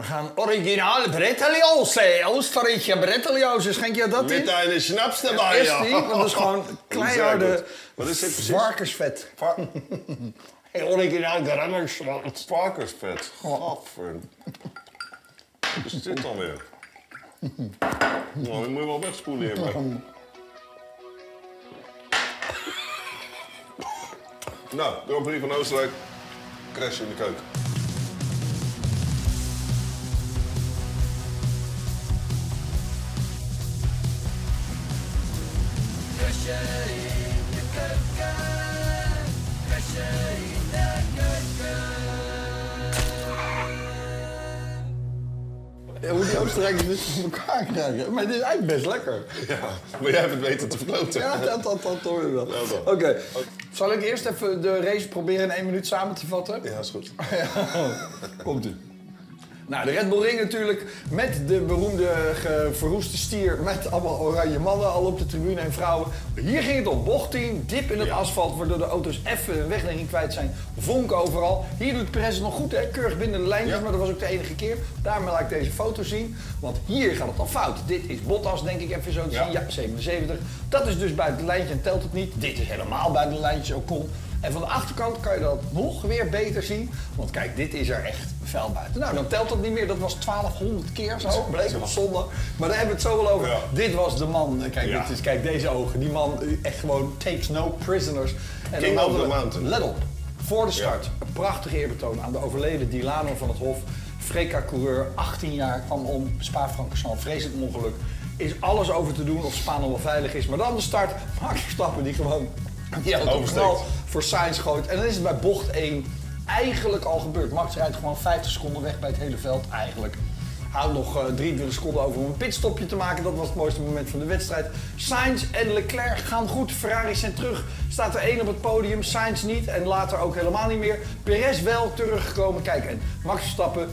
We gaan originaal Bretteljoos, Oostenrijkse Bretteljoos. Schenk je dat in? Met een snaps erbij, Is ja. die? Dat is gewoon kleiharde. Wat is dit precies? varkensvet. Va- originaal Grannerswald. Varkensvet. Gadver. Wat is dit dan weer? Nou, die moet je wel wegspoelen hier. maar. Nou, Grand Prix van Oostenrijk. Crash in de keuken. Hoe die Oostenrijkers dit voor elkaar krijgen. Maar dit is eigenlijk best lekker. Ja, maar jij hebt het weten te verkloten. Ja, dat, dat, dat hoor je wel. Ja, Oké. Zal ik eerst even de race proberen in één minuut samen te vatten? Ja, is goed. Komt u. Nou, de Red Bull Ring natuurlijk met de beroemde verroeste stier met allemaal oranje mannen al op de tribune en vrouwen. Hier ging het om. Bocht 10, dip in het asfalt, waardoor de auto's even hun weglegging kwijt zijn. Vonk overal. Hier doet Perez het nog goed, hè? keurig binnen de lijntjes, Ja. maar dat was ook de enige keer. Daarom laat ik deze foto zien, want hier gaat het al fout. Dit is Bottas, denk ik even zo te zien. Ja, 77. Dat is dus buiten het lijntje en telt het niet. Dit is helemaal buiten het lijntje, Ocon. En van de achterkant kan je dat nog weer beter zien. Want kijk, dit is er echt vuil buiten. Nou, dan telt dat niet meer. Dat was 1200 keer zo. Bleek wel zonde. Maar daar hebben we het zo wel over. Ja. Dit was de man. Kijk, Ja. dit is, kijk, deze ogen. Die man eh, echt gewoon takes no prisoners. En King dan of the mountain. Let op. Voor de start. Een prachtig eerbetoon aan de overleden Dilano van het Hof. Freka-coureur, 18 jaar, kwam om Spa-Francorchamps. Vreselijk ongeluk. Is alles over te doen of Spa nog wel veilig is. Maar dan de start. Max Verstappen die gewoon die auto Oversteekt. knal voor Sainz gooit. En dan is het bij bocht 1 eigenlijk al gebeurd. Max rijdt gewoon 50 seconden weg bij het hele veld eigenlijk. Houdt nog eh, 23 seconden over om een pitstopje te maken. Dat was het mooiste moment van de wedstrijd. Sainz en Leclerc gaan goed. Ferrari zijn terug. Staat er één op het podium. Sainz niet. En later ook helemaal niet meer. Perez wel teruggekomen. Kijk, en Max Verstappen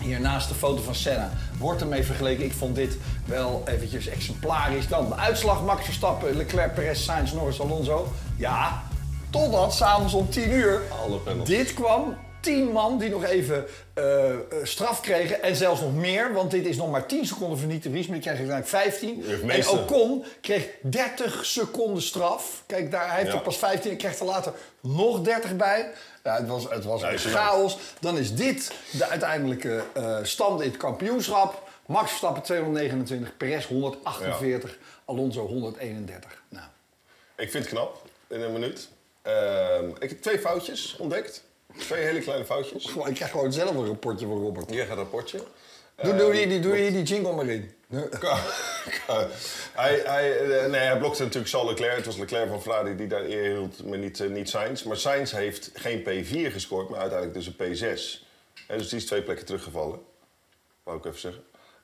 hier naast de foto van Senna wordt ermee vergeleken. Ik vond dit wel eventjes exemplarisch. Dan de uitslag Max Verstappen, Leclerc, Perez, Sainz, Norris, Alonso. Ja, totdat s'avonds om 10 uur Alle dit kwam. 10 man die nog even eh, eh, straf kregen. En zelfs nog meer, want dit is nog maar 10 seconden verniet de Vries. Maar die krijgt uiteindelijk 15. heeft En. Ocon kreeg 30 seconden straf. Kijk, daar, hij heeft Ja. er pas 15 en krijgt er later nog 30 bij. Ja, het was, het was een chaos. Dan is dit de uiteindelijke eh, stand in het kampioenschap. Max Verstappen 229, Perez 148, Alonso 131. Nou, Ik vind het knap, in een minuut. Ehm, ik heb twee foutjes ontdekt. Twee hele kleine foutjes. gewoon- ik krijg gewoon zelf een rapportje van Robert. Hier gaat een rapportje. Doe, doe, die, die, doe hier die jingle maar in. hij, hij, eh, nee, hij blokte natuurlijk Charles Leclerc. Het was Leclerc van Ferrari die daar eer hield, maar niet, eh, niet Sainz. Maar Sainz heeft geen P4 gescoord, maar uiteindelijk dus een P6. Hè, dus die is twee plekken teruggevallen. Wou ik even zeggen.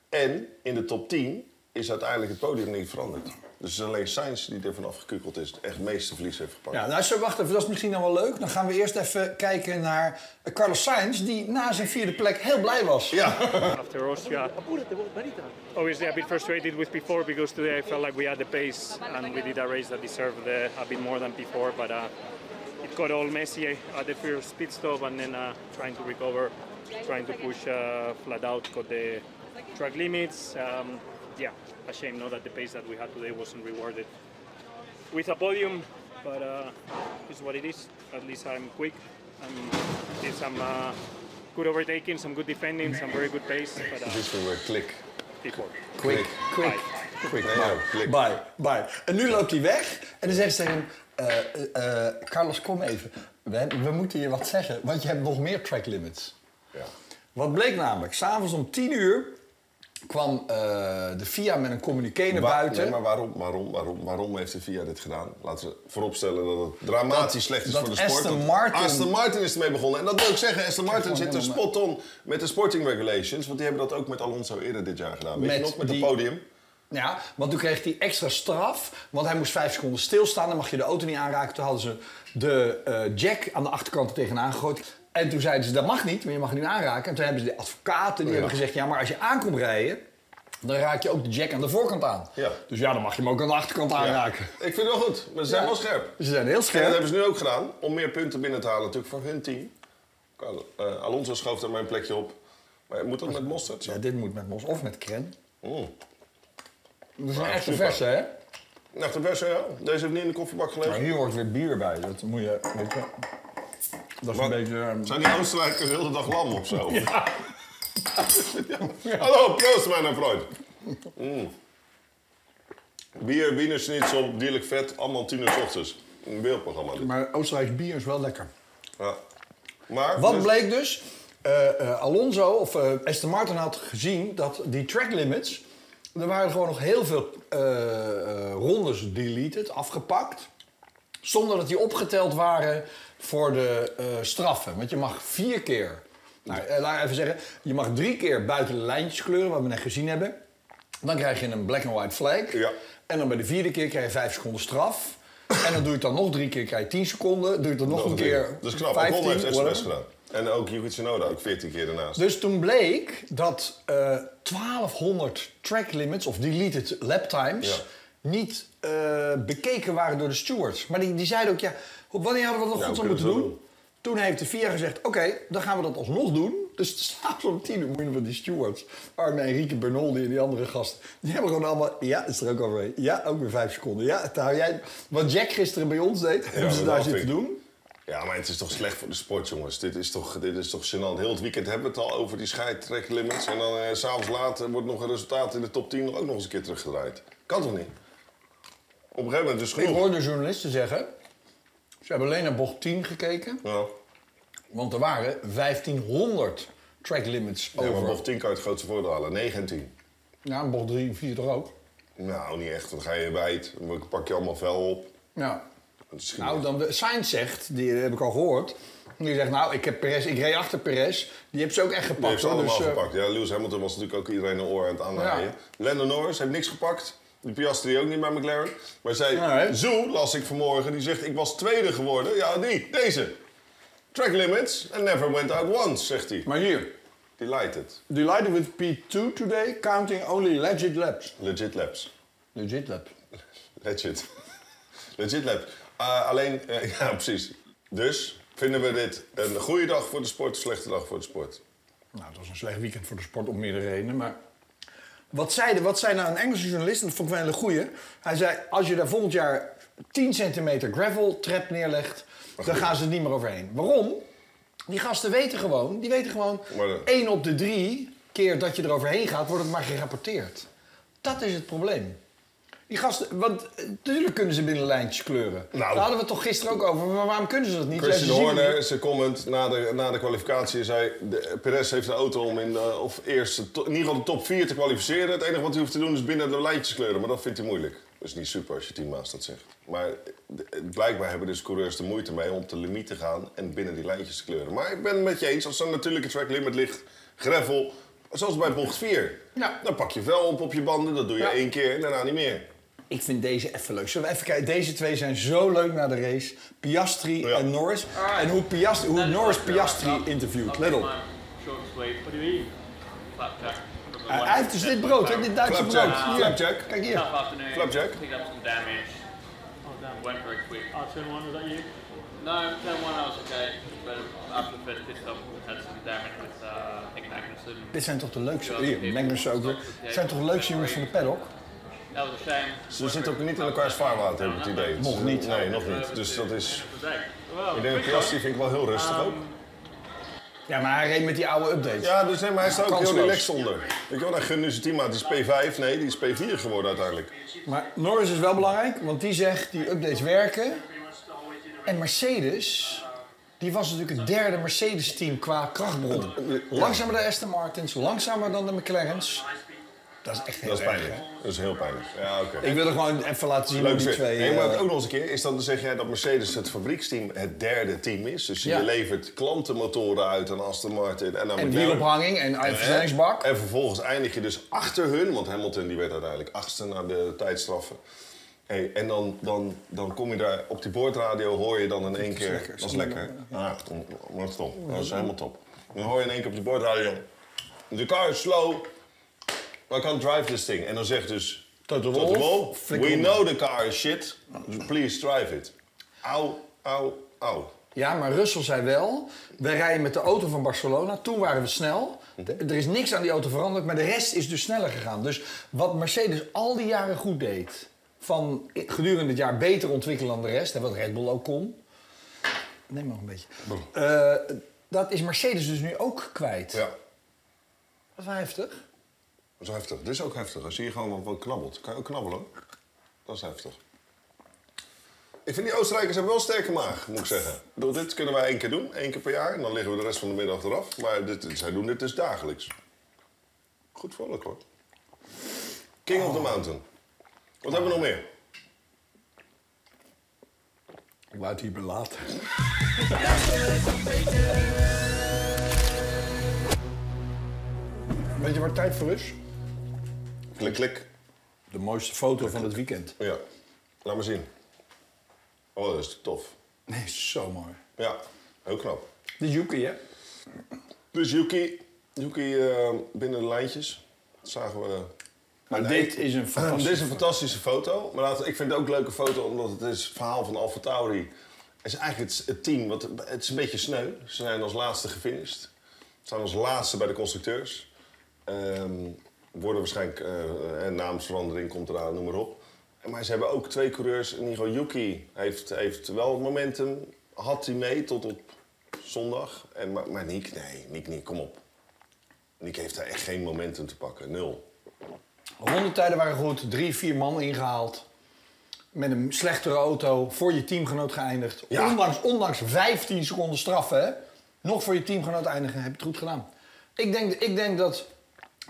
En in de top 10 is uiteindelijk het podium niet veranderd. Dus het is alleen Sainz die er vanaf gekukeld is. Echt het meeste verlies heeft gepakt. Ja, nou, zo, wacht even, dat is misschien dan wel leuk. Dan gaan we eerst even kijken naar Carlos Sainz, die na zijn vierde plek heel blij was. Ja. after Austria. Obviously, a bit frustrated with before because today I felt like we had the pace and we did a race that deserved uh, a bit more than before. But uh, it got all messy at the first pit stop and then uh, trying to recover, trying to push uh, flat out, got the track limits. Um, yeah, a shame not that the pace that we had today wasn't rewarded with a podium, but uh, it's what it is. At least I'm quick and did some uh, good overtaking, some good defending, some very good pace. But uh, is weer klik. before. Quick, quick, quick. Bye, bye. En nu loopt hij weg en dan zegt ze tegen hem... eh, eh, eh, Carlos, kom even. We, we moeten je wat zeggen, want je hebt nog meer track limits. Ja. Wat bleek namelijk? S'avonds om 10 uur kwam eh, de FIA met een communiqué naar buiten. Nee, maar waarom, waarom, waarom, waarom heeft de FIA dit gedaan? Laten we vooropstellen dat het dramatisch slecht is voor de sport. Aston Martin- Aston Martin is ermee begonnen. En dat wil ik zeggen, Aston Martin zit er helemaal- spot on met de sporting regulations. Want die hebben dat ook met Alonso eerder dit jaar gedaan. Weet Met je nog, met die- het podium? Ja, want toen kreeg hij extra straf. Want hij moest vijf seconden stilstaan. Dan mag je de auto niet aanraken. Toen hadden ze de eh, jack aan de achterkant er tegenaan gegooid. En toen zeiden ze, dat mag niet, maar je mag het niet aanraken. En toen hebben ze de advocaten, die Ja. hebben gezegd... ja, maar als je aankomt rijden, dan raak je ook de jack aan de voorkant aan. Ja. Dus ja, dan mag je hem ook aan de achterkant aanraken. Ik vind het wel goed, maar ze zijn Ja. wel scherp. Ze zijn heel En dat scherp. hebben ze nu ook gedaan, om meer punten binnen te halen natuurlijk voor hun team. Eh, Alonso schoof er mijn plekje op. Maar moet dat met mosterd? Zo? Ja, dit moet met mos of met crème. Mm. Dat is een Ja, echte verse, hè? Nou, de verse, ja. Deze heeft niet in de koffiebak gelegen. Maar hier hoort weer bier bij. Dat moet je... Weet je dat is een beetje... ehm, Zijn die Oostenrijkers de hele dag lam of zo? Ja. Hallo, proost mijn vriend. Mm. Bier, Wiener Schnitzel, dierlijk vet, allemaal tien uur 's ochtends. Een beeldprogramma dit. Maar Oostenrijks bier is wel lekker. Ja. Maar, Wat dus- bleek dus? Eh, eh, Alonso, of eh Aston Martin had gezien dat die track limits... Er waren gewoon nog heel veel eh, eh, rondes deleted, afgepakt. Zonder dat die opgeteld waren voor de eh, straffen. Want je mag vier keer... Nou, eh, laat ik even zeggen. Je mag drie keer buiten de lijntjes kleuren, wat we net gezien hebben. Dan krijg je een black and white flag. Ja. En dan bij de vierde keer krijg je vijf seconden straf. En dan doe je het dan nog drie keer, krijg je 10 seconden. Doe je het dan nog, nog een drie. keer Dat is knap. 15, Ocon heeft het whatever. expres gedaan. En ook Yuki Tsunoda, ook 14 keer daarnaast. Dus toen bleek dat eh 1200 track limits of deleted lap times Ja. niet eh, bekeken waren door de stewards. Maar die, die zeiden ook, ja, wanneer hadden we dat nog goed kunnen moeten we doen? Toen heeft de FIA gezegd, oké, dan gaan we dat alsnog doen. Dus s'avonds om tien uur je van die stewards, Arne Enrique Bernoldi en die andere gasten, die hebben gewoon allemaal, ja, is er ook overheen. Ja, ook weer vijf seconden. Ja, hou jij, wat Jack gisteren bij ons deed, hebben ze daar zitten ik. doen. Ja, maar het is toch slecht voor de sport, jongens. Dit is toch, dit is toch gênant. Heel het weekend hebben we het al over die scheidtrack limits. En dan eh, s'avonds later wordt nog een resultaat in de top 10 ook nog eens een keer teruggedraaid. Kan toch niet? Op een gegeven moment is het Ik genoeg. hoorde journalisten zeggen, ze hebben alleen naar bocht 10 gekeken. Ja. Want er waren 1500 track limits Ja, maar over. bocht 10 kan je het grootste voordeel halen. 9 en 10. Ja, en bocht 3 en 4 toch ook? Nou, niet echt. Dan ga je wijd. Dan pak je allemaal vel op. Ja. Nou, dan de Sainz zegt, die heb ik al gehoord. Die zegt, nou, ik heb Perez, ik reed achter Perez. Die heeft ze ook echt Die gepakt heeft ze allemaal Dus, eh, gepakt. Ja, Lewis Hamilton was natuurlijk ook iedereen een oor aan het aanhaaien. Ja. Lando Norris heeft niks gepakt. Die Piastri ook niet bij McLaren. Maar zij. Zoe, las ik vanmorgen, die zegt ik was tweede geworden. Ja, die, deze. Track limits and never went out once, zegt hij. maar hier, Delighted. delighted with P2 today, counting only legit laps. Legit laps. Legit lap. Legit. Legit lap. Uh, alleen, eh, ja precies. Dus, vinden we dit een goede dag voor de sport, een slechte dag voor de sport? Nou, het was een slecht weekend voor de sport om meerdere redenen, maar... Wat zei, wat zei nou een Engelse journalist, en dat vond ik wel een hele goeie. Hij zei, als je daar volgend jaar 10 centimeter gravel trap neerlegt, dan gaan ze er niet meer overheen. Waarom? Die gasten weten gewoon, die weten gewoon, Maar de- één op de drie keer dat je er overheen gaat, wordt het maar gerapporteerd. Dat is het probleem. Die gasten, want eh, natuurlijk kunnen ze binnen lijntjes kleuren. Nou. Daar hadden we het toch gisteren ook over, maar waarom kunnen ze dat niet? Christian Horner, zijn comment na de, na de kwalificatie, zei... De, Perez heeft de auto om in de, of eerst de in ieder geval de top 4 te kwalificeren. Het enige wat hij hoeft te doen is binnen de lijntjes kleuren. Maar dat vindt hij moeilijk. Dat is niet super als je teammaas dat zegt. Maar de- blijkbaar hebben dus coureurs er moeite mee om op de limiet te gaan... en binnen die lijntjes te kleuren. Maar ik ben het met je eens, als er een natuurlijke track limit ligt... gravel, zoals bij bocht 4. Ja. Dan pak je vel op op je banden, dat doe je Ja. één keer en daarna niet meer. Ik vind deze even leuk. Zullen we even kijken? Deze twee zijn zo leuk na de race. Piastri Ja. en Norris. En hoe, Piastri, hoe Norris Piastri interviewt. Let op. Hij heeft dus dit brood, hè? Dit Duitse brood. Hier. Flapjack. Kijk hier. Flapjack. Oh, damn. Went very quick. Ah, turn one, was that you? No, turn one I was okay, but after the first pit stop, had some damage with uh, I think Magnussen. Dit zijn toch de leukste... Hier, Magnussen ook weer. Dit zijn toch de leukste jongens van de paddock? Ze zitten ook niet in elkaars vaarwater, heb ik het idee. Nog niet. Nee, nog niet. Dus dat is... Ik denk dat Piastri vind ik wel heel rustig ook. Ja, maar hij reed met die oude updates. Ja, dus nee, maar hij staat ook heel relaxed onder. Weet je wel, hij gunt nu zijn teammaat, die is P5. Nee, die is P4 geworden uiteindelijk. Maar Norris is wel belangrijk, want die zegt die updates werken. En Mercedes, die was natuurlijk het derde Mercedes-team qua krachtbron. Langzamer dan de Aston Martins, langzamer dan de McLaren's. Dat is echt heel Dat is pijnlijk. Dat is heel pijnlijk. Ja, oké. Ik wil er gewoon even laten zien hoe Leuk die twee... Nee, maar eh, ook nog eens een keer, is dan zeg jij dat Mercedes het fabrieksteam het derde team is. Dus Ja. je levert klantenmotoren uit aan Aston Martin en aan en wielophanging en een versnellingsbak. En vervolgens eindig je dus achter hun, want Hamilton die werd uiteindelijk achtste na de tijdstraffen. Hey, en dan, dan, dan kom je daar op die boordradio, hoor je dan in één keer. lekker. Dat is lekker. Ah, dat is top. Dat is helemaal top. Dan hoor je in één keer op die boordradio. The car is slow. I can't drive this thing. En dan zegt dus Toto Wolff, flikker we know the car is shit. Please drive it. Au, au, au. Ja, maar Russell zei wel, wij rijden met de auto van Barcelona. Toen waren we snel. Mhm. Er is niks aan die auto veranderd, maar de rest is dus sneller gegaan. Dus wat Mercedes al die jaren goed deed, van gedurende het jaar beter ontwikkelen dan de rest, en wat Red Bull ook kon. Neem nog een beetje. Eh, dat is Mercedes dus nu ook kwijt. Ja, Dat is wel heftig. Dat is heftig. Dit is ook heftig. Als je hier gewoon wat, knabbelt. Kan je ook knabbelen? Dat is heftig. Ik vind die Oostenrijkers hebben wel een sterke maag, moet ik zeggen. Ik bedoel, dit kunnen wij één keer doen, één keer per jaar. En dan liggen we de rest van de middag eraf. Maar dit, zij doen dit dus dagelijks. Goed vrolijk hoor. King of the Mountain. Wat hebben we nog meer? Ik het hier belaten. Weet je waar tijd voor is? Klik, klik. De mooiste foto van het weekend. Ja, laat maar zien. Oh, dat is tof. Nee, zo mooi. Ja, heel knap. Dit is Yuki, hè? Dus Yuki, Yuki eh, binnen de lijntjes. Dat zagen we. Maar dit is een Dit fantastische is een fantastische foto. Maar ik vind het ook een leuke foto, omdat het is het verhaal van Alfa Tauri. Het is eigenlijk het, het team, wat, het is een beetje sneu. Ze zijn als laatste gefinished. Ze staan als laatste bij de constructeurs. Ehm, worden waarschijnlijk, een naamsverandering komt eraan, noem maar op. Maar ze hebben ook twee coureurs. Geval Yuki heeft, heeft wel momentum. Had hij mee tot op zondag. En, maar, maar Nick, nee, Nick, Nick, kom op. Nick heeft daar echt geen momentum te pakken. Nul. Rondetijden waren goed, drie, vier man ingehaald. Met een slechtere auto voor je teamgenoot geëindigd. Ja. Ondanks, ondanks 15 seconden straf, hè? Nog voor je teamgenoot eindigen, heb je het goed gedaan. Ik denk, ik denk dat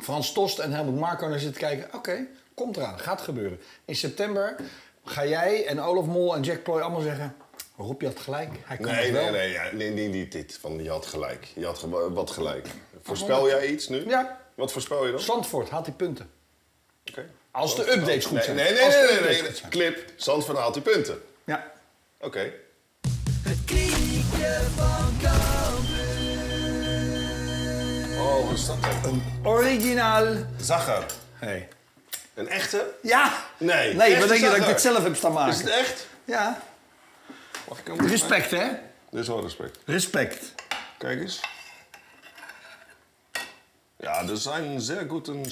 Frans Tost en Helmut Marko naar zitten kijken. Oké, komt eraan, gaat gebeuren. In september ga jij en Olaf Mol en Jack Ploy allemaal zeggen... Rob, je had gelijk, hij kan Nee, het wel. nee, nee, ja, nee, nee, niet dit. Van, je had gelijk. Je had ge- wat gelijk. Voorspel jij iets nu? Ja. Wat voorspel je dan? Zandvoort haalt die punten. Oké. Als de updates goed zijn. nee, nee, nee, nee. Clip, Zandvoort haalt die punten. Ja. Oké. Oh, wat is dat dan? Originaal. Zagger. Hey. Een echte? Ja! Nee. Nee, wat denk je dat ik dit zelf heb staan maken? Is het echt? Ja. Mag ik hem Respect, hè? Dit is wel respect. Respect. Kijk eens. Ja, dat een zeer goed een.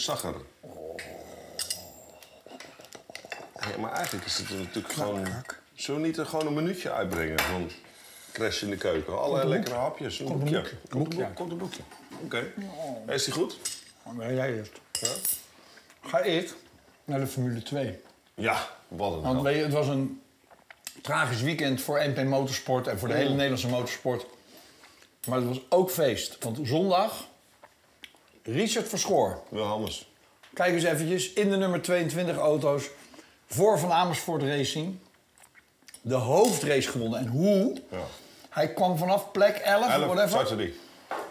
Ja, maar eigenlijk is het natuurlijk gewoon... Zullen we niet er gewoon een minuutje uitbrengen van Crash in de keuken? Alle lekkere hapjes, een boekje. Komt een Boekje. boek- komt een boekje. Oké. Is die goed? Maar jij eerst. Ja. Ga ik naar de Formule 2. Ja, wat een Want weet je, het was een tragisch weekend voor NP Motorsport en voor de hele Nederlandse motorsport. Maar het was ook feest. Want zondag, Richard Verschoor. Wilhelmus. Kijk eens eventjes, in de nummer 22 auto's voor Van Amersfoort Racing. De hoofdrace gewonnen. En hoe? Ja. Hij kwam vanaf plek 11, 11, whatever.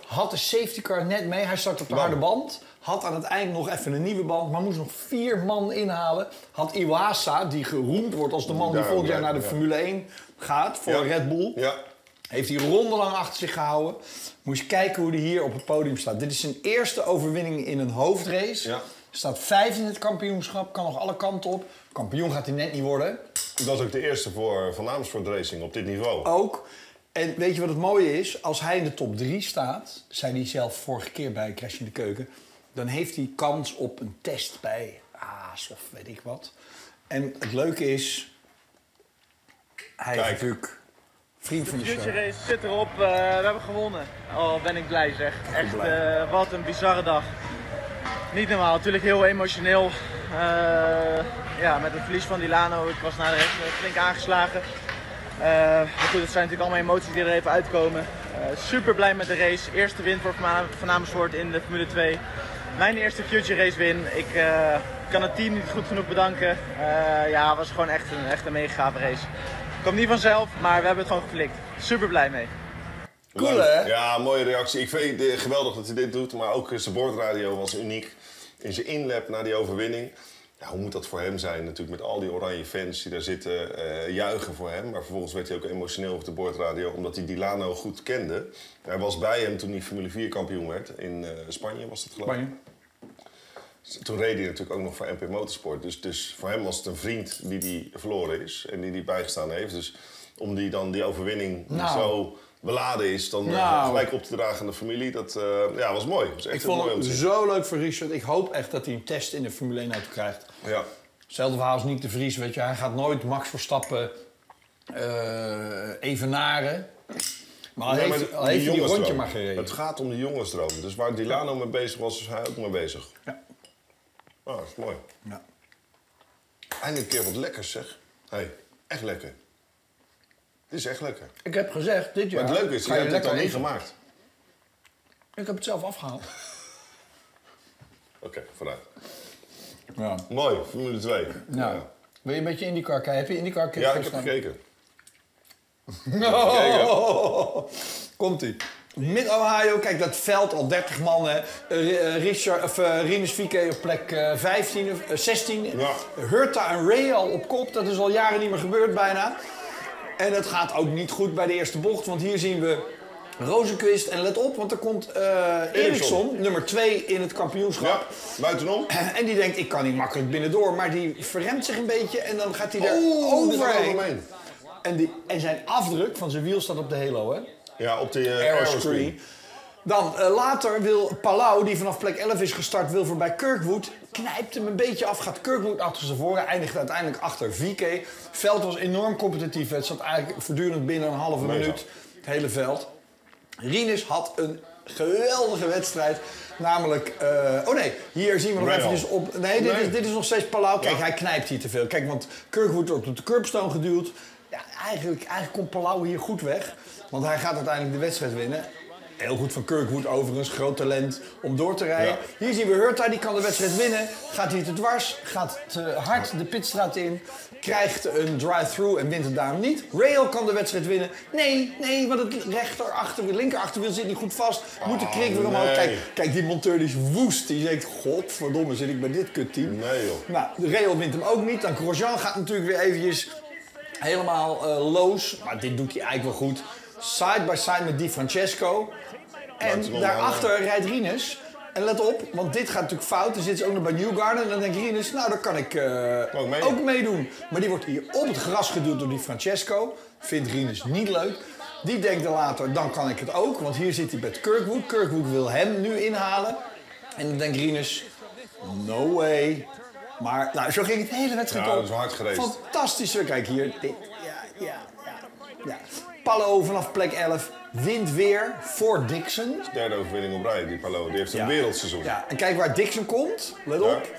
Had de safety car net mee. Hij startte op de harde band. Had aan het eind nog even een nieuwe band. Maar moest nog vier man inhalen. Had Iwasa, die geroemd wordt als de man die volgend jaar naar de ja. Formule 1 gaat. Voor Ja. Red Bull. Ja. Heeft hij rondelang achter zich gehouden. Moet je kijken hoe hij hier op het podium staat. Dit is zijn eerste overwinning in een hoofdrace. Ja. Staat vijf in het kampioenschap. Kan nog alle kanten op. Kampioen gaat hij net niet worden. Dat is ook de eerste voor Van Amersfoort Racing op dit niveau. Ook. En weet je wat het mooie is? Als hij in de top 3 staat, zei hij zelf vorige keer bij Crash in de Keuken, dan heeft hij kans op een test bij Aas of weet ik wat. En het leuke is, hij Kijk. is natuurlijk vriend van de Future show. race zit erop. eh, we hebben gewonnen. Oh, ben ik blij zeg. Echt, eh, wat een bizarre dag. Niet normaal, natuurlijk heel emotioneel. Eh, ja, met het verlies van Dilano, ik was naar de rest eh, flink aangeslagen. Eh, maar goed, het zijn natuurlijk allemaal emoties die er even uitkomen. Eh, super blij met de race. Eerste win voor Van Amersfoort in de Formule 2. Mijn eerste Future Race win. Ik eh, kan het team niet goed genoeg bedanken. Eh, ja, het was gewoon echt een, echt een mega gave race. Komt niet vanzelf, maar we hebben het gewoon geflikt. Super blij mee. Cool, hè? Ja, mooie reactie. Ik vind het geweldig dat hij dit doet. Maar ook zijn bordradio was uniek. In zijn inlap na die overwinning. Ja, hoe moet dat voor hem zijn natuurlijk met al die oranje fans die daar zitten eh, juichen voor hem. Maar vervolgens werd hij ook emotioneel op de bordradio omdat hij Dilano goed kende. Hij was bij hem toen hij Formule 4 kampioen werd. In eh, Spanje was dat geloof ik. Spanje. Toen reed hij natuurlijk ook nog voor MP Motorsport. Dus, dus voor hem was het een vriend die hij verloren is en die hij bijgestaan heeft. Dus om die dan die overwinning die Nou. zo beladen is, dan eh, Nou. gelijk op te dragen aan de familie. Dat eh, ja, was mooi. Dat was echt Ik vond mooi om het zo leuk voor Richard. Ik hoop echt dat hij een test in de Formule 1 auto krijgt. Ja. Hetzelfde verhaal als Nick de Vries, weet je. Hij gaat nooit Max Verstappen eh evenaren. Maar al Ja, heeft, maar al heeft hij die jongensdroom. rondje maar gereden. Het gaat om de jongensdroom. Dus waar Dilano mee bezig was, is hij ook mee bezig. Ja. Ah, dat is mooi. Ja. Eindelijk een keer wat lekkers, zeg. hey, echt lekker. Het is echt lekker. Ik heb gezegd, dit jaar Maar het leuke is, je je hebt het al niet gemaakt. Ik heb het zelf afgehaald. Oké, vooruit. Ja. Mooi, Formule 2. Nou, wil je een beetje IndyCar kijken? Heb je IndyCar Ja, ik heb gekeken. Komt-ie. Mid-Ohio, kijk dat veld, al 30 man. hè. Eh, eh, Richard, of, eh, Rinus VK op plek eh, 15 of eh, 16. Ja. Hurta en Ray al op kop. Dat is al jaren niet meer gebeurd bijna. En het gaat ook niet goed bij de eerste bocht. Want hier zien we Rozenquist. En let op, want er komt eh Eriksson, nummer 2 in het kampioenschap. Ja, buitenom. En die denkt, ik kan niet makkelijk binnendoor. Maar die verremt zich een beetje en dan gaat hij er Oeh, die gaat overheen. En, die, en zijn afdruk van zijn wiel staat op de halo, hè? Ja, op de uh, Aeroscreen. Dan eh, later wil Palau, die vanaf plek 11 is gestart, wil voorbij Kirkwood. Knijpt hem een beetje af, gaat Kirkwood achter ze voren. Eindigt uiteindelijk achter VK. Veld was enorm competitief. Het zat eigenlijk voortdurend binnen een halve Mega. minuut. Het hele veld. Rinus had een geweldige wedstrijd. Namelijk, eh, oh nee, hier zien we nog Real. eventjes op. Nee, dit, Nee. Is, dit is nog steeds Palau. Kijk, Ja. hij knijpt hier te veel. Kijk, want Kirkwood wordt op de curbstone geduwd. Ja, eigenlijk, eigenlijk komt Palau hier goed weg. Want hij gaat uiteindelijk de wedstrijd winnen. Heel goed van Kirkwood overigens, groot talent om door te rijden. Ja. Hier zien we Hurta, die kan de wedstrijd winnen. Gaat hier te dwars, gaat te hard de pitstraat in. Krijgt een drive-through en wint het daarom niet. Rail kan de wedstrijd winnen. Nee, nee, want het rechter achter, linker achterwiel zit niet goed vast. Moet de krik weer omhoog. nee. Kijk, kijk, die monteur die is woest. Die zegt, godverdomme, zit ik bij dit kutteam. Nee, joh. Nou, de Rail wint hem ook niet. Dan Grosjean gaat natuurlijk weer eventjes helemaal eh loos. Maar dit doet hij eigenlijk wel goed. Side by side met Di Francesco. En daarachter rijdt Rinus. En let op, want dit gaat natuurlijk fout. Dan zit ze ook nog bij Newgarden. En dan denkt Rinus, nou, dan kan ik eh, Ook mee. ook meedoen. Maar die wordt hier op het gras geduwd door Di Francesco. Vindt Rinus niet leuk. Die denkt dan later, dan kan ik het ook. Want hier zit hij met Kirkwood. Kirkwood wil hem nu inhalen. En dan denkt Rinus, no way. Maar nou, zo ging het hele wedstrijd Ja, op. dat is hard. Kijk hier. Dit. Ja, ja, ja. ja. Pallo vanaf plek 11 wint weer voor Dixon. Derde overwinning op rij, die Palo. Die heeft een Ja. wereldseizoen. Ja, en kijk waar Dixon komt. Let op.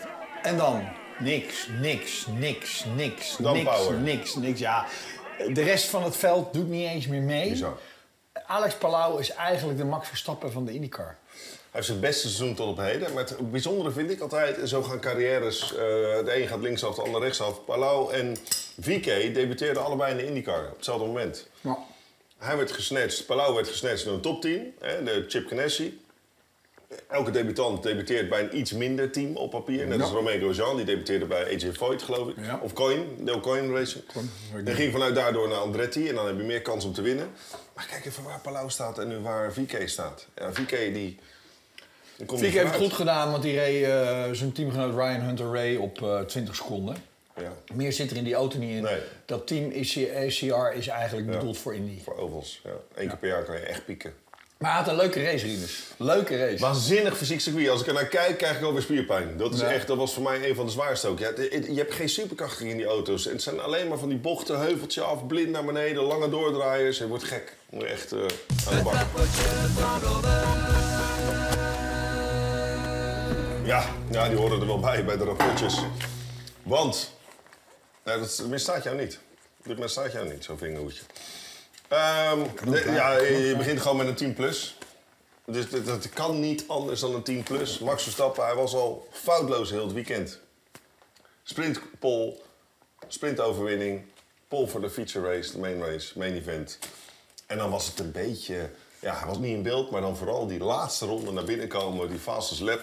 En dan niks, niks, niks, niks, Dan niks, power. niks, niks. Ja, de rest van het veld doet niet eens meer mee. Bizar. Alex Palau is eigenlijk de Max Verstappen van de IndyCar. Hij heeft zijn beste seizoen tot op heden. Maar het bijzondere vind ik altijd, en zo gaan carrières. eh, de een gaat linksaf, de ander rechtsaf. Palau en VK debuteerden allebei in de IndyCar op hetzelfde moment. Ja. Hij werd gesnatcht, Palau werd gesnatcht door een topteam, hè, de Chip Ganassi. Elke debutant debuteert bij een iets minder team op papier. Net als Romain Grosjean, die debuteerde bij AJ Foyt, geloof ik. Ja. Of Coin, Deel Coin Racing. En ging vanuit daardoor naar Andretti en dan heb je meer kans om te winnen. Maar kijk even waar Palau staat en nu waar VK staat. Ja, VK die... niet heeft het goed gedaan, want die reed eh, zijn teamgenoot Ryan Hunter Ray op eh 20 seconden. Ja, Meer zit er in die auto niet in. Nee. Dat team ACR is eigenlijk bedoeld voor Indy. voor ovals. Ja. Eén keer per jaar kan je echt pieken. Maar hij had een leuke race, Rinus. Leuke race. Waanzinnig fysiek circuit. Als ik er naar kijk, krijg ik alweer spierpijn. Dat, is Ja. echt, dat was voor mij een van de zwaarste ook. Ja, het- je hebt geen superkracht in die auto's. En het zijn alleen maar van die bochten, heuveltje af, blind naar beneden, lange doordraaiers. Je wordt gek. Moet echt eh, aan de bak. Ja, ja, die horen er wel bij, bij de rapportjes. Want, nou, dat misstaat jou niet. Dit misstaat jou niet, zo'n vingerhoedje. Ehm, de- ja, je begint gewoon met een 10 plus. Dus dat, dat kan niet anders dan een 10 plus. Max Verstappen, hij was al foutloos heel het weekend. Sprintpole, sprintoverwinning, pole voor de feature race, de main race, main event. En dan was het een beetje, ja, hij was niet in beeld, maar dan vooral die laatste ronde naar binnen komen, die fastest lap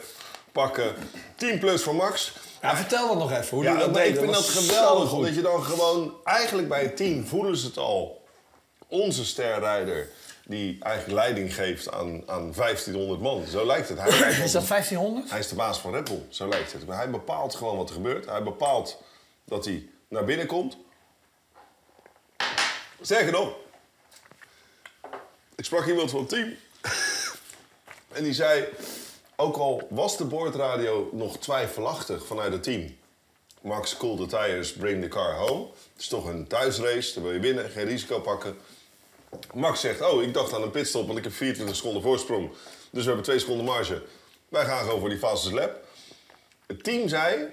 pakken. 10 plus voor Max. Ja, vertel dat nog even, hoe Ja, doe je dat deed. ik vind dat geweldig. Omdat je dan gewoon, eigenlijk bij het team voelen ze het al. Onze sterrijder die eigenlijk leiding geeft aan, aan 1500 man. Zo lijkt het. Hij, Is dat 1500? hij is de baas van Red Bull, zo lijkt het. Maar hij bepaalt gewoon wat er gebeurt. Hij bepaalt dat hij naar binnen komt. Sterker nog, ik sprak iemand van het team. en die zei, ook al was de boordradio nog twijfelachtig vanuit het team. Max, cool the tires, bring the car home. Het is toch een thuisrace, daar wil je winnen, geen risico pakken. Max zegt, oh, ik dacht aan een pitstop, want ik heb 24 seconden voorsprong. Dus we hebben twee seconden marge. Wij gaan gewoon voor die fastest lap. Het team zei,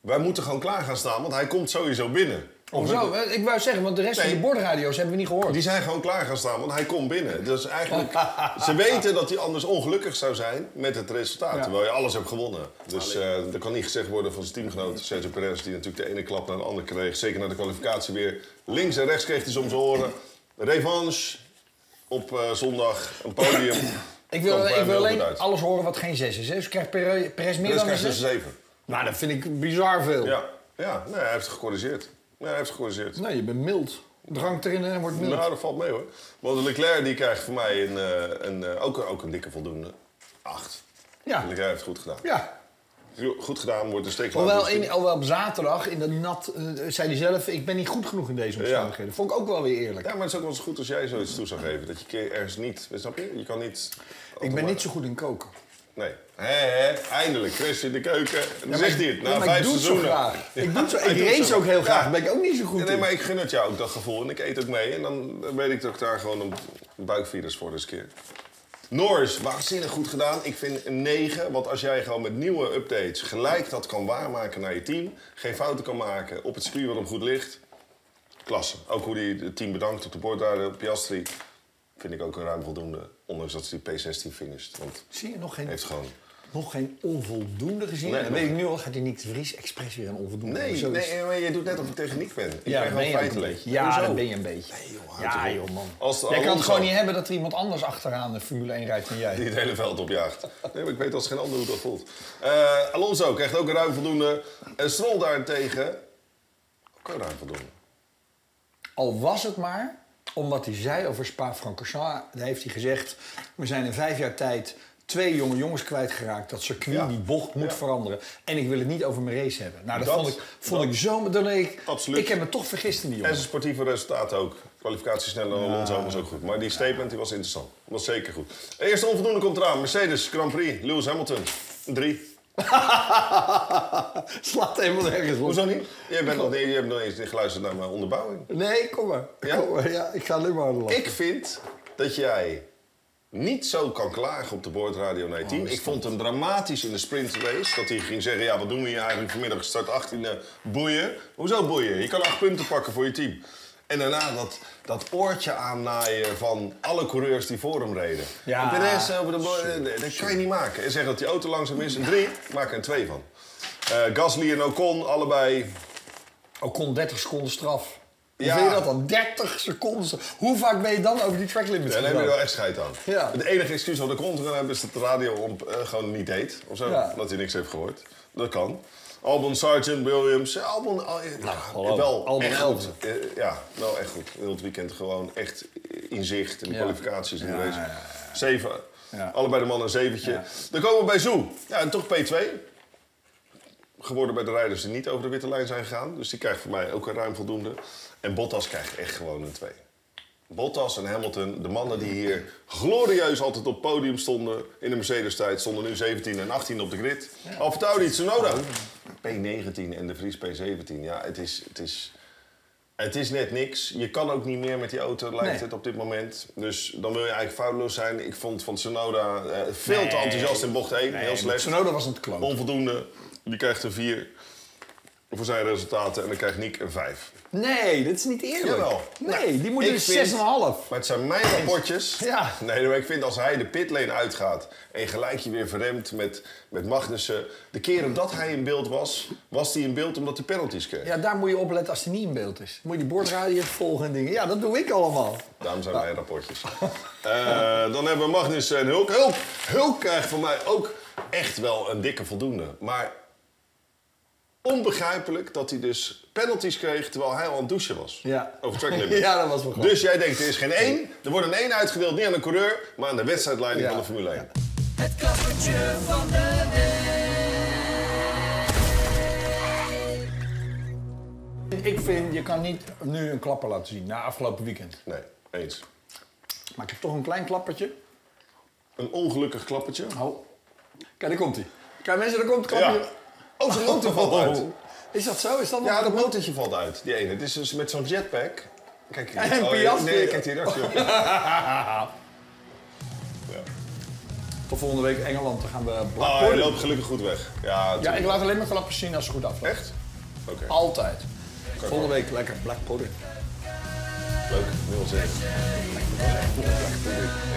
wij moeten gewoon klaar gaan staan, want hij komt sowieso binnen. Hoezo? Hè? Ik wou zeggen, want de rest Nee. van de bordradio's hebben we niet gehoord. Die zijn gewoon klaar gaan staan, want hij komt binnen. Dus eigenlijk, ze weten dat hij anders ongelukkig zou zijn met het resultaat. Ja. Terwijl je alles hebt gewonnen. Dus eh er kan niet gezegd worden van zijn teamgenoot Sergio Perez... die natuurlijk de ene klap naar de andere kreeg. Zeker na de kwalificatie weer. Links en rechts kreeg hij soms horen. Revanche op eh, zondag, een podium. Ik wil, bij ik wil alleen uit. alles horen wat geen 6 is. Hè? Dus krijgt Perez meer Perez dan een krijgt dus 6? een 7. Nou, dat vind ik bizar veel. Ja, ja nee, hij heeft het gecorrigeerd. Ja, hij heeft gecorrigeerd. Nee, je bent mild. Drank erin en wordt mild. Nou, dat valt mee hoor. Want Leclerc die krijgt voor mij een, eh, een, eh, ook, ook een dikke voldoende. 8. ja. Leclerc heeft het goed gedaan. ja. Goed gedaan, wordt een steek Hoewel, in, hoewel op zaterdag, in dat nat, eh, zei hij zelf... ik ben niet goed genoeg in deze omstandigheden. Vond ik ook wel weer eerlijk. Ja, maar het is ook wel eens goed als jij zoiets toe zou geven. Dat je ergens niet... Snap je? Je kan niet... ik ben niet zo goed in koken. Nee. Hé, hé, eindelijk. Chris in de keuken. Dan maar zegt ik- hij het. ja, Na vijf ik doe het zo seizoenen. graag. Ik, doe het zo, Hij ik het race zo. ook heel graag. Ja. Daar ben ik ook niet zo goed Nee, in. maar ik gun het jou ook dat gevoel. En ik eet ook mee. En dan weet ik dat ik daar gewoon een buikvirus voor dus keer. Norris, waanzinnig goed gedaan. Ik vind een 9. Want als jij gewoon met nieuwe updates gelijk dat kan waarmaken naar je team. Geen fouten kan maken op het circuit wat hem goed ligt. Klasse. Ook hoe hij het team bedankt op de bordradio, op Piastri. Vind ik ook een ruim voldoende. Ondanks dat hij P16 finisht. Want Zie je, nog geen, heeft gewoon... nog geen onvoldoende gezien? Nee, dan weet ik nu al, gaat hij niet de Vries expres weer een onvoldoende Nee, Zo is- nee, maar je doet net of je techniek bent. Ik Ja, ben ben gewoon feitelijk. Ja, dat ben je een beetje. Nee, joh, houd ja, joh, man. Als jij kan het gewoon niet hebben dat er iemand anders achteraan de Formule 1 rijdt dan jij. Die het hele veld opjaagt. Nee, maar ik weet als geen ander hoe dat voelt. Eh, Alonso krijgt ook een ruim voldoende. En Stroll daarentegen ook een ruim voldoende. Al was het maar omdat hij zei over Spa-Francorchamps, daar heeft hij gezegd... we zijn in vijf jaar tijd twee jonge jongens kwijtgeraakt. Dat circuit, Ja. die bocht moet Ja. veranderen. En ik wil het niet over mijn race hebben. Nou, dat, Dat- vond ik, vond dat- ik zo... Dan ik, Absoluut. ik heb me toch vergist in die En jongen. zijn sportieve resultaten ook. Kwalificatie sneller dan Alonso was ook goed. Maar die statement die was interessant. Was zeker goed. Eerste onvoldoende komt eraan. Mercedes Grand Prix. Lewis Hamilton. Drie. Slaat helemaal nergens op. Hoezo niet? Je, bent nog, niet- je hebt nog eens niet geluisterd naar mijn onderbouwing. Nee, kom maar. Ja? Kom maar. Ja, ik ga alleen maar harder lachen. Ik vind dat jij niet zo kan klagen op de boordradio naar je team. ik vond hem dramatisch in de sprintrace. Dat hij ging zeggen, ja, wat doen we hier eigenlijk vanmiddag? Gestart 18e, boeien. Hoezo boeien? Je kan acht punten pakken voor je team. En daarna dat, dat oortje aannaaien van alle coureurs die voor hem reden. Ja. En Perez over de dat kan je niet maken. En zeggen dat die auto langzaam is, een drie, maak er een twee van. Eh, Gasly en Ocon, allebei Ook kon 30 seconden straf. Ja. je dat dan? 30 seconden. straf. Hoe vaak ben je dan over die track limit Ja, daar heb je wel echt scheid aan. Ja. Het enige excuus wat ik kan hebben is dat de radio om, eh, gewoon niet deed. Of zo. Ja. Dat hij niks heeft gehoord. Dat kan. Albon, Sargent, Williams. eh, Albon, al- eh, hallo. wel Albon echt goed. Eh, ja, wel echt goed. Heel het weekend gewoon echt in zicht. In de kwalificaties in de race. Zeven. Ja. Allebei de mannen een zeventje. Dan komen we bij Zoe. Ja, en toch P2. Geworden bij de rijders die niet over de witte lijn zijn gegaan. Dus die krijgt voor mij ook een ruim voldoende. En Bottas krijgt echt gewoon een 2. Bottas en Hamilton, de mannen die hier glorieus altijd op het podium stonden in de Mercedes-tijd, stonden nu 17 en 18 op de grid. Ja. Alfa Tauri, Tsunoda. P19 en de Vries P17. Ja, het is, het, is, het is net niks. Je kan ook niet meer met die auto, lijkt Nee. het op dit moment. Dus dan wil je eigenlijk foutloos zijn. Ik vond van Tsunoda eh, veel te enthousiast in bocht 1. heel slecht. Tsunoda was het klonen. Onvoldoende. Die krijgt een 4 voor zijn resultaten en dan krijgt Niek een 5. Nee, dat is niet eerlijk. Jawel. Nee, die moet vind- 6,5. Maar het zijn mijn rapportjes. Ja. Nee, maar ik vind als hij de pitlane uitgaat en gelijk je weer verremt met, met Magnussen. De keren dat hij in beeld was, was hij in beeld omdat hij penalties kreeg. Ja, daar moet je opletten als hij niet in beeld is. Moet je die bordradio volgen en dingen. Ja, dat doe ik allemaal. Daarom zijn mijn rapportjes. Eh, dan hebben we Magnussen en Hulk. Hulk. Hulk krijgt voor mij ook echt wel een dikke voldoende. Maar onbegrijpelijk dat hij dus penalties kreeg terwijl hij al aan het douchen was. Ja. Over track limit. Ja, dat was wel. Dus jij denkt, er is geen één. Er wordt een één uitgedeeld, niet aan een coureur, maar aan de wedstrijdleiding Ja. van de Formule 1. Het klappertje van de week. ik vind, je kan niet nu een klapper laten zien na afgelopen weekend. Nee, eens. Maar ik heb toch een klein klappertje. Een ongelukkig klappertje. Oh. Kijk, daar komt hij. Kijk mensen, daar komt het klappertje. Ja. Oh, zijn motor valt uit. Is dat zo? Is dat nog? Ja, dat motortje valt uit, die ene. Het is dus met zo'n jetpack. Kijk hier. En Oh, Piastri. Nee, kijk reactie op. Tot volgende week Engeland, dan gaan we Black Oh, hij loopt gelukkig goed weg. Ja, Ja, ik laat alleen maar klappers zien als ze goed aflopen. Echt? Oké, Altijd. Volgende week lekker Black Pudding. leuk. 0-7.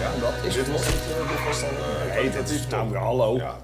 Ja, dat is Dit was het. eh, dit was dan... eh, Nee, dat is nou, hallo. Ja.